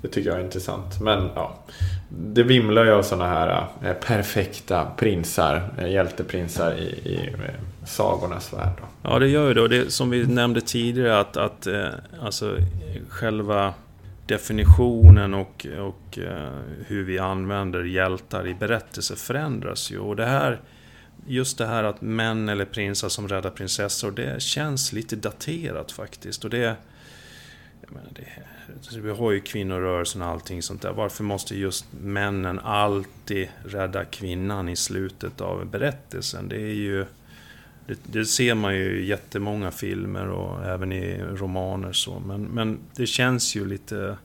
det tycker jag är intressant. Men ja, det vimlar ju av sådana här eh, perfekta prinsar, eh, hjälteprinsar i, i eh, sagornas värld. Då. Ja, det gör ju det. Och det som vi nämnde tidigare att, att alltså själva definitionen och, och eh, hur vi använder hjältar i berättelser förändras ju. Och det här, just det här att män eller prinsar som räddar prinsessor, det känns lite daterat faktiskt. Och det, menar, det alltså, vi har ju kvinnorörelsen och allting sånt där. Varför måste just männen alltid rädda kvinnan i slutet av berättelsen? Det är ju det, det, ser man ju i jättemånga filmer och även i romaner så. Men, men det känns ju lite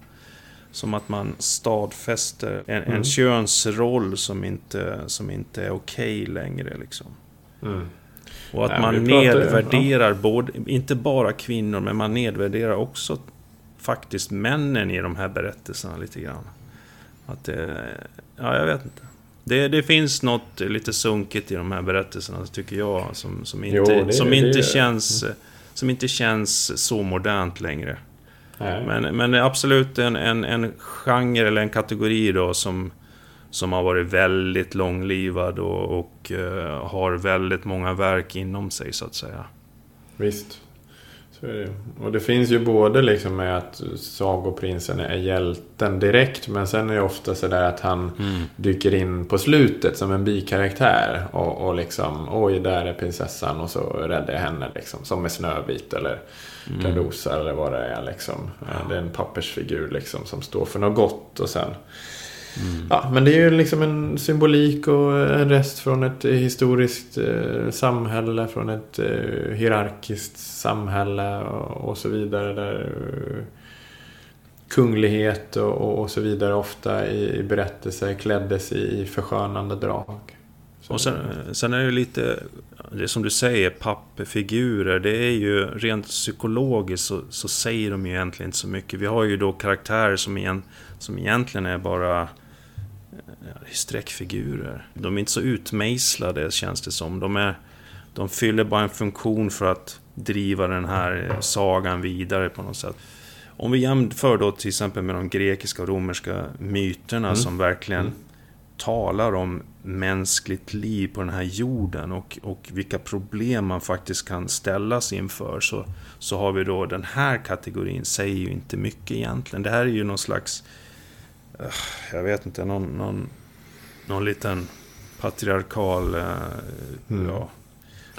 som att man stadfäster en, mm. en könsroll som inte, som inte är okej okay längre. Liksom. Mm. Och att Nej, man nedvärderar, ja. både, inte bara kvinnor, men man nedvärderar också faktiskt männen i de här berättelserna lite grann. Att det, ja, jag vet inte. Det, det, finns något lite sunkigt i de här berättelserna, tycker jag, som, som inte, jo, det, som inte känns... Som inte känns så modernt längre. Men, men absolut en, en, en genre eller en kategori då som, som har varit väldigt långlivad och, och uh, har väldigt många verk inom sig så att säga. Visst. Så är det. Och det finns ju både liksom med att sagoprinsen är hjälten direkt. Men sen är det ofta sådär att han mm. dyker in på slutet som en bikaraktär. Och, och liksom, oj där är prinsessan och så räddar jag henne liksom. Som med Snövit eller mm. Törnrosa eller vad det är liksom. Ja. Det är en pappersfigur liksom som står för något gott och sen Mm. Ja, men det är ju liksom en symbolik och en rest från ett eh, historiskt eh, samhälle, från ett eh, hierarkiskt samhälle och, och, så vidare. Där eh, kunglighet och, och, så vidare ofta i, i berättelser kläddes i förskönande drag. Så och sen, sen, är det lite, det som du säger, pappfigurer. Det är ju rent psykologiskt så, så, säger de ju egentligen inte så mycket. Vi har ju då karaktärer som, igen, som egentligen är bara streckfigurer. De är inte så utmejslade känns det som. De, är, de fyller bara en funktion för att driva den här sagan vidare på något sätt. Om vi jämför då till exempel med de grekiska och romerska myterna mm. som verkligen mm. talar om mänskligt liv på den här jorden och, och vilka problem man faktiskt kan ställas inför så, så har vi då den här kategorin säger ju inte mycket egentligen. Det här är ju någon slags jag vet inte, någon, någon någon liten patriarkal eh, mm. ja,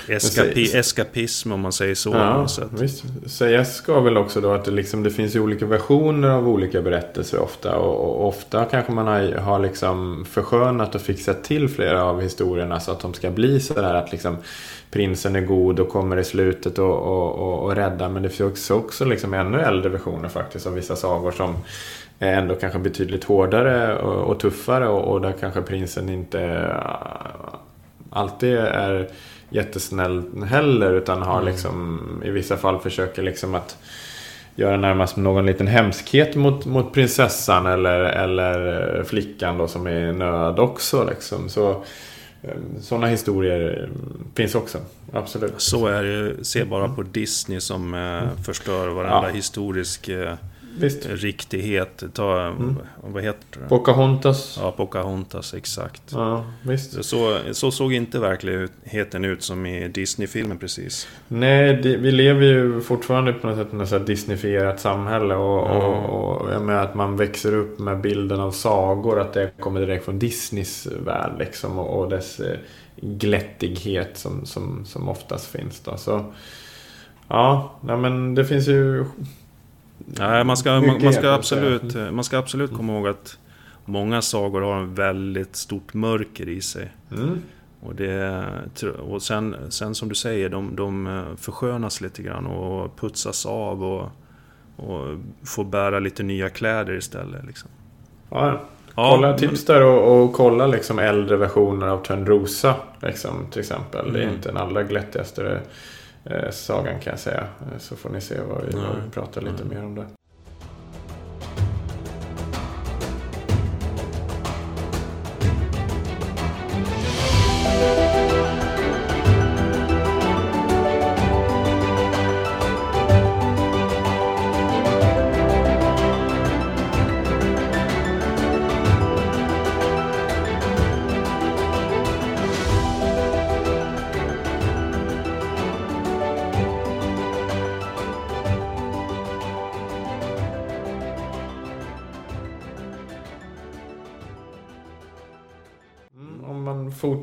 eskapi, eskapism om man säger så. Ja, visst. Sägas ska väl också då att det, liksom, det finns ju olika versioner av olika berättelser ofta. Och, och ofta kanske man har, har liksom förskönat och fixat till flera av historierna så att de ska bli sådär att liksom prinsen är god och kommer i slutet och, och, och, och räddar. Men det finns också, också liksom ännu äldre versioner faktiskt av vissa sagor som är ändå kanske betydligt hårdare och, och tuffare och, och, där kanske prinsen inte äh, alltid är jättesnäll heller utan har mm. liksom i vissa fall försöker liksom att göra närmast någon liten hemskhet mot, mot prinsessan eller, eller flickan då som är i nöd också. Liksom. Så, ehm, sådana historier finns också, absolut. Så är det Se bara på Disney som eh, förstör varenda ja. historisk eh, Visst. riktighet. Ta, mm. vad heter det? Pocahontas. Ja, Pocahontas, exakt. Ja, visst. Så, så såg inte verkligheten ut som i Disney-filmen precis. Nej, det, vi lever ju fortfarande på något sätt i ett Disneyfierat samhälle. Och, mm. och, och jag menar att man växer upp med bilden av sagor. Att det kommer direkt från Disneys värld liksom. Och, och dess eh, glättighet som, som, som oftast finns då. Så, ja, nej, men det finns ju Nej, man ska, man, man, ska absolut, man ska absolut komma ihåg att många sagor har en väldigt stort mörker i sig. Mm. Och, det, och sen, sen som du säger, de, de eh, förskönas lite grann och putsas av och, och får bära lite nya kläder istället. Liksom. Ja, kolla ja, tips där och, och, kolla liksom äldre versioner av Törnrosa. Liksom, till exempel. Mm. Det är mm. inte den allra glättigaste sagan kan jag säga. Så får ni se vad vi, vad vi pratar lite mer om det.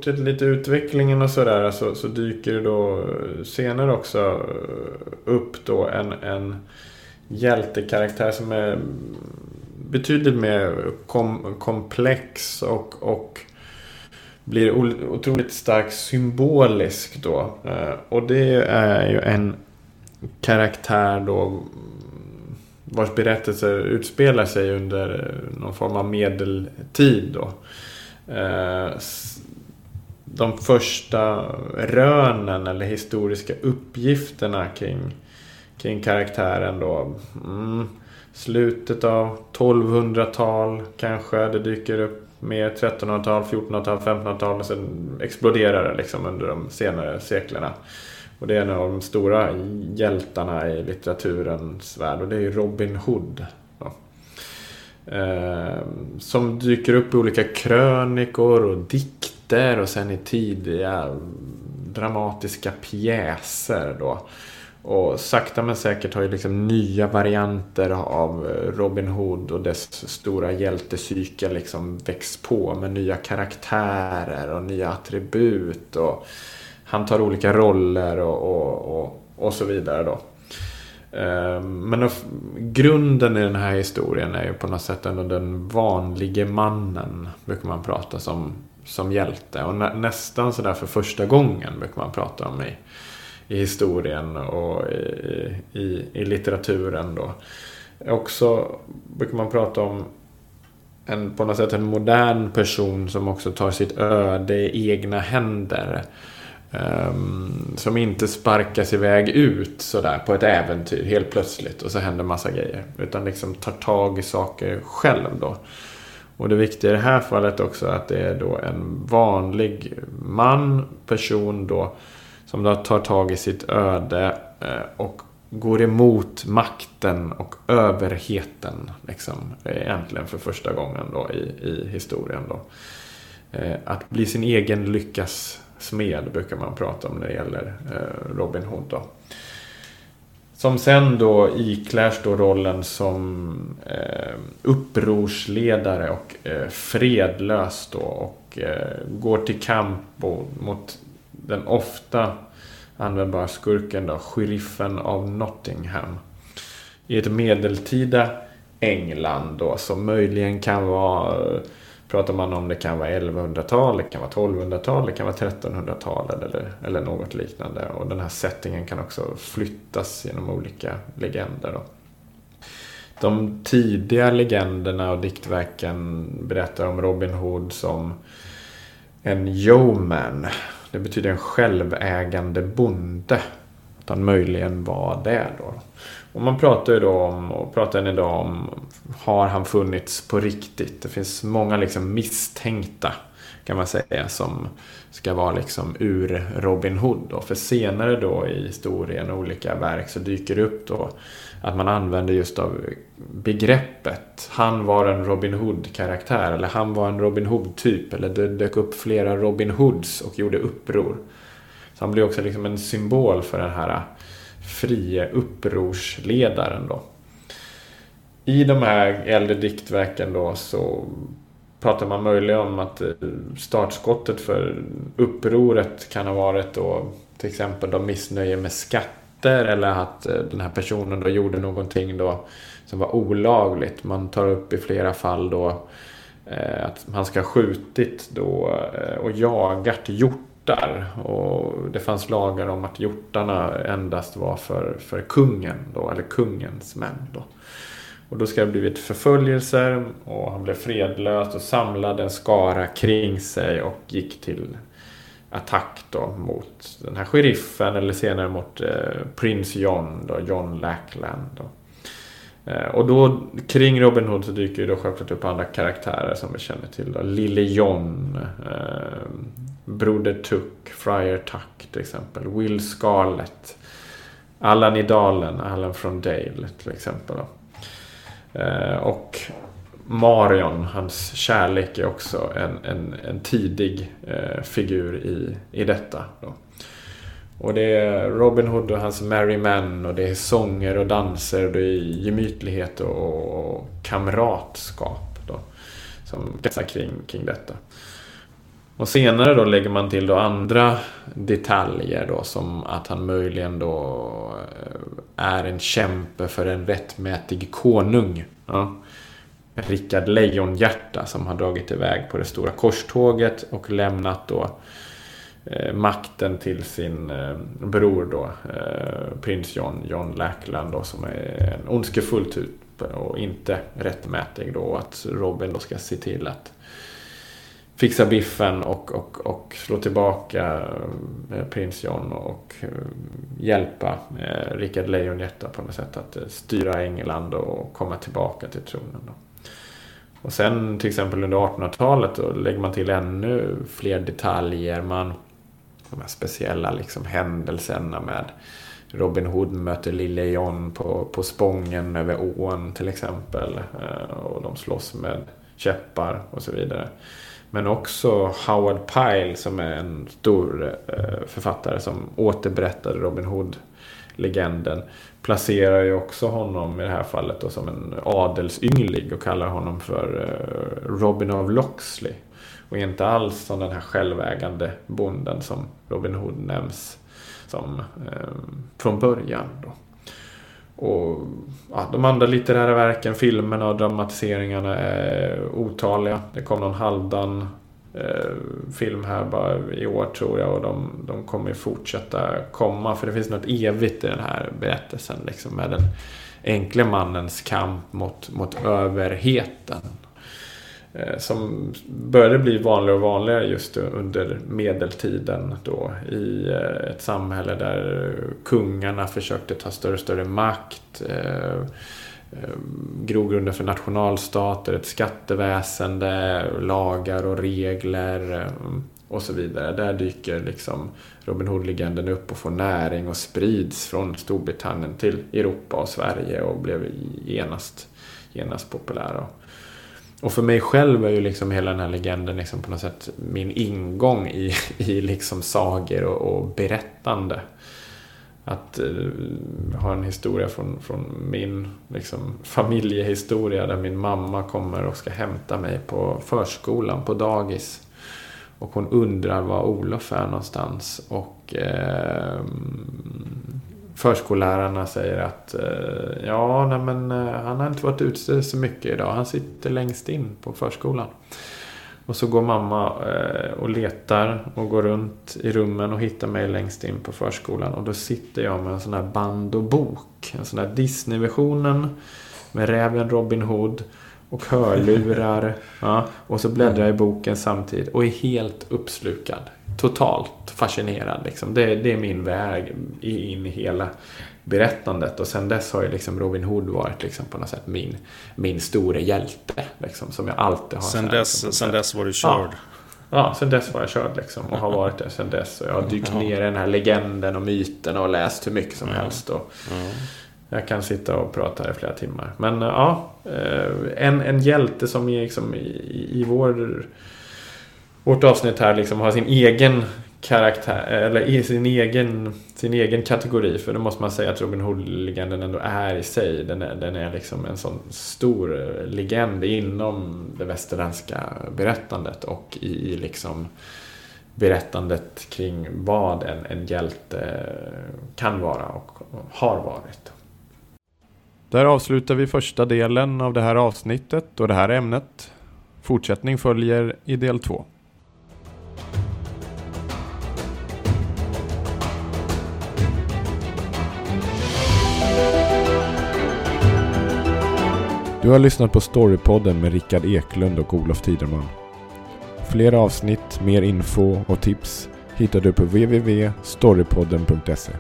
Fortsätter lite utvecklingen och sådär så, så dyker det då eh, senare också eh, upp då en, en hjältekaraktär som är betydligt mer kom, komplex och, och blir otroligt starkt symbolisk då. Eh, och det är ju en karaktär då mm, vars berättelser utspelar sig under någon form av medeltid då. De första rönen eller historiska uppgifterna kring, kring karaktären då. Mm, slutet av 1200-tal kanske. Det dyker upp mer 1300-tal, 1400-tal, 1500-tal och sen exploderar det liksom under de senare seklerna. Och det är en av de stora hjältarna i litteraturens värld och det är ju Robin Hood. Eh, som dyker upp i olika krönikor och dikter och sen i tidiga dramatiska pjäser då. Och sakta men säkert har ju liksom nya varianter av Robin Hood och dess stora hjältepsyke liksom växt på med nya karaktärer och nya attribut. Och han tar olika roller och, och, och, och så vidare då. Ehm, men grunden i den här historien är ju på något sätt ändå den vanlige mannen, brukar man prata som, som hjälte. Och nä, nästan sådär för första gången brukar man prata om i, i historien och i, i, i litteraturen då. Också brukar man prata om en, på något sätt en modern person som också tar sitt öde i egna händer. Um, som inte sparkas iväg ut sådär på ett äventyr helt plötsligt och så händer massa grejer. Utan liksom tar tag i saker själv då. Och det viktiga i det här fallet också är att det är då en vanlig man, person då, som då tar tag i sitt öde eh, och går emot makten och överheten. Liksom, äntligen för första gången då i, i historien. Då. Eh, att bli sin egen lyckas smed brukar man prata om när det gäller eh, Robin Hood. Då. Som sen då iklärs då rollen som eh, upprorsledare och eh, fredlös då och eh, går till kamp mot den ofta användbara skurken då, sheriffen av Nottingham. I ett medeltida England då som möjligen kan vara eh, pratar man om det kan vara 1100-tal, det kan vara 1200-tal, det kan vara 1300-tal eller, eller något liknande. Och den här settingen kan också flyttas genom olika legender. Då. De tidiga legenderna och diktverken berättar om Robin Hood som en yeoman. Det betyder en självägande bonde. Att han möjligen var det då. Och man pratar ju då om, och pratar än idag om, har han funnits på riktigt? Det finns många liksom misstänkta, kan man säga, som ska vara liksom ur Robin Hood. Då. För senare då i historien och olika verk så dyker det upp då att man använder just av begreppet. Han var en Robin Hood-karaktär eller han var en Robin Hood-typ. Eller det dök upp flera Robin Hoods och gjorde uppror. Så han blir också liksom en symbol för den här frie upprorsledaren då. I de här äldre diktverken då så pratar man möjligen om att eh, startskottet för upproret kan ha varit då till exempel då missnöje med skatter eller att eh, den här personen då gjorde någonting då som var olagligt. Man tar upp i flera fall då eh, att man ska ha skjutit då och jagat hjort hjortar. Och det fanns lagar om att hjortarna endast var för, för kungen då, eller kungens män. Då. Och då ska det ha blivit förföljelser och han blev fredlös och samlade en skara kring sig och gick till attack då mot den här sheriffen eller senare mot eh, prins John, då, John Lackland. Då. Eh, och då kring Robin Hood så dyker ju då självklart upp andra karaktärer som vi känner till. Då. Lille John, eh, Broder Tuck, Friar Tuck till exempel. Will Scarlett. Allan i Dalen, Allan från Dale till exempel. Eh, och Marion, hans kärlek, är också en, en, en tidig eh, figur i, i detta. Då. Och det är Robin Hood och hans Merry Men och det är sånger och danser och det är gemytlighet och, kamratskap då, som kretsar kring, kring detta. Och senare då lägger man till då andra detaljer då som att han möjligen då eh, är en kämpe för en rättmätig konung. Ja. Rickard Lejonhjärta som har dragit iväg på det stora korståget och lämnat då eh, Eh, makten till sin eh, bror då, eh, prins John, John Lackland då, som är en ondskefull typ och inte rättmätig då. Att Robin då ska se till att fixa biffen och, och, och slå tillbaka eh, prins John och hjälpa eh, Rickard Lejonhjärta på något sätt att styra England och komma tillbaka till tronen. Då. Och sen till exempel under 1800-talet då lägger man till ännu fler detaljer. Man de här speciella liksom händelserna med Robin Hood möter Lille John på, på Spången över ån till exempel. Eh, och de slåss med käppar och så vidare. Men också Howard Pyle som är en stor eh, författare som återberättade Robin Hood-legenden. Placerar ju också honom i det här fallet då, som en adelsynglig och kallar honom för eh, Robin of Loxley. Och inte alls som den här självägande bonden som Robin Hood nämns som eh, från början. Då. Och ja, De andra litterära verken, filmerna och dramatiseringarna är otaliga. Det kom någon halvdan eh, film här bara i år tror jag och de, de kommer fortsätta komma för det finns något evigt i den här berättelsen liksom med den enkle mannens kamp mot, mot överheten. Eh, som började bli vanligare och vanligare just under medeltiden då i eh, ett samhälle där kungarna försökte ta större och större makt. Eh, Grogrunden för nationalstater, ett skatteväsende, lagar och regler och så vidare. Där dyker liksom Robin Hood-legenden upp och får näring och sprids från Storbritannien till Europa och Sverige och blev genast, genast populära. Och för mig själv är ju liksom hela den här legenden liksom på något sätt min ingång i, *laughs* i liksom sagor och, och berättande. Att eh, ha en historia från, från min liksom, familjehistoria där min mamma kommer och ska hämta mig på förskolan, på dagis. Och hon undrar var Olof är någonstans. Och eh, förskollärarna säger att eh, ja, nej, men eh, han har inte varit ute så mycket idag. Han sitter längst in på förskolan. Och så går mamma eh, och letar och går runt i rummen och hittar mig längst in på förskolan. Och då sitter jag med en sån här band och bok. En sån här Disney-versionen med räven Robin Hood och hörlurar. *laughs* ja, och så bläddrar jag i boken samtidigt och är helt uppslukad totalt fascinerad. Liksom. Det, det, är min väg in i hela berättandet. Och sen dess har ju liksom Robin Hood varit liksom på något sätt min, min store hjälte. Liksom, som jag alltid har... Sen, dess, liksom, sen dess var du körd? Ja. Ja, sen dess var jag körd liksom. Och har varit det sen dess. Och jag har dykt ner i den här legenden och myten och läst hur mycket som helst. Och Jag kan sitta och prata här i flera timmar. Men ja, eh, en, en hjälte som är liksom i, i vår vårt avsnitt här liksom har sin egen karaktär, eller sin egen, sin egen kategori. För då måste man säga att Robin Hood-legenden ändå är i sig. Den är, den är liksom en sån stor legend inom det västerländska berättandet och i, i liksom berättandet kring vad en, en hjälte kan vara och har varit. Där avslutar vi första delen av det här avsnittet och det här ämnet. Fortsättning följer i del två. Du har lyssnat på Storypodden med Rickard Eklund och Olof Tiderman. Fler avsnitt, mer info och tips hittar du på www.storypodden.se.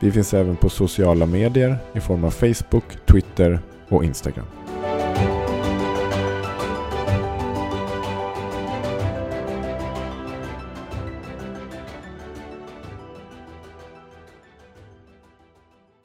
Vi finns även på sociala medier i form av Facebook, Twitter och Instagram.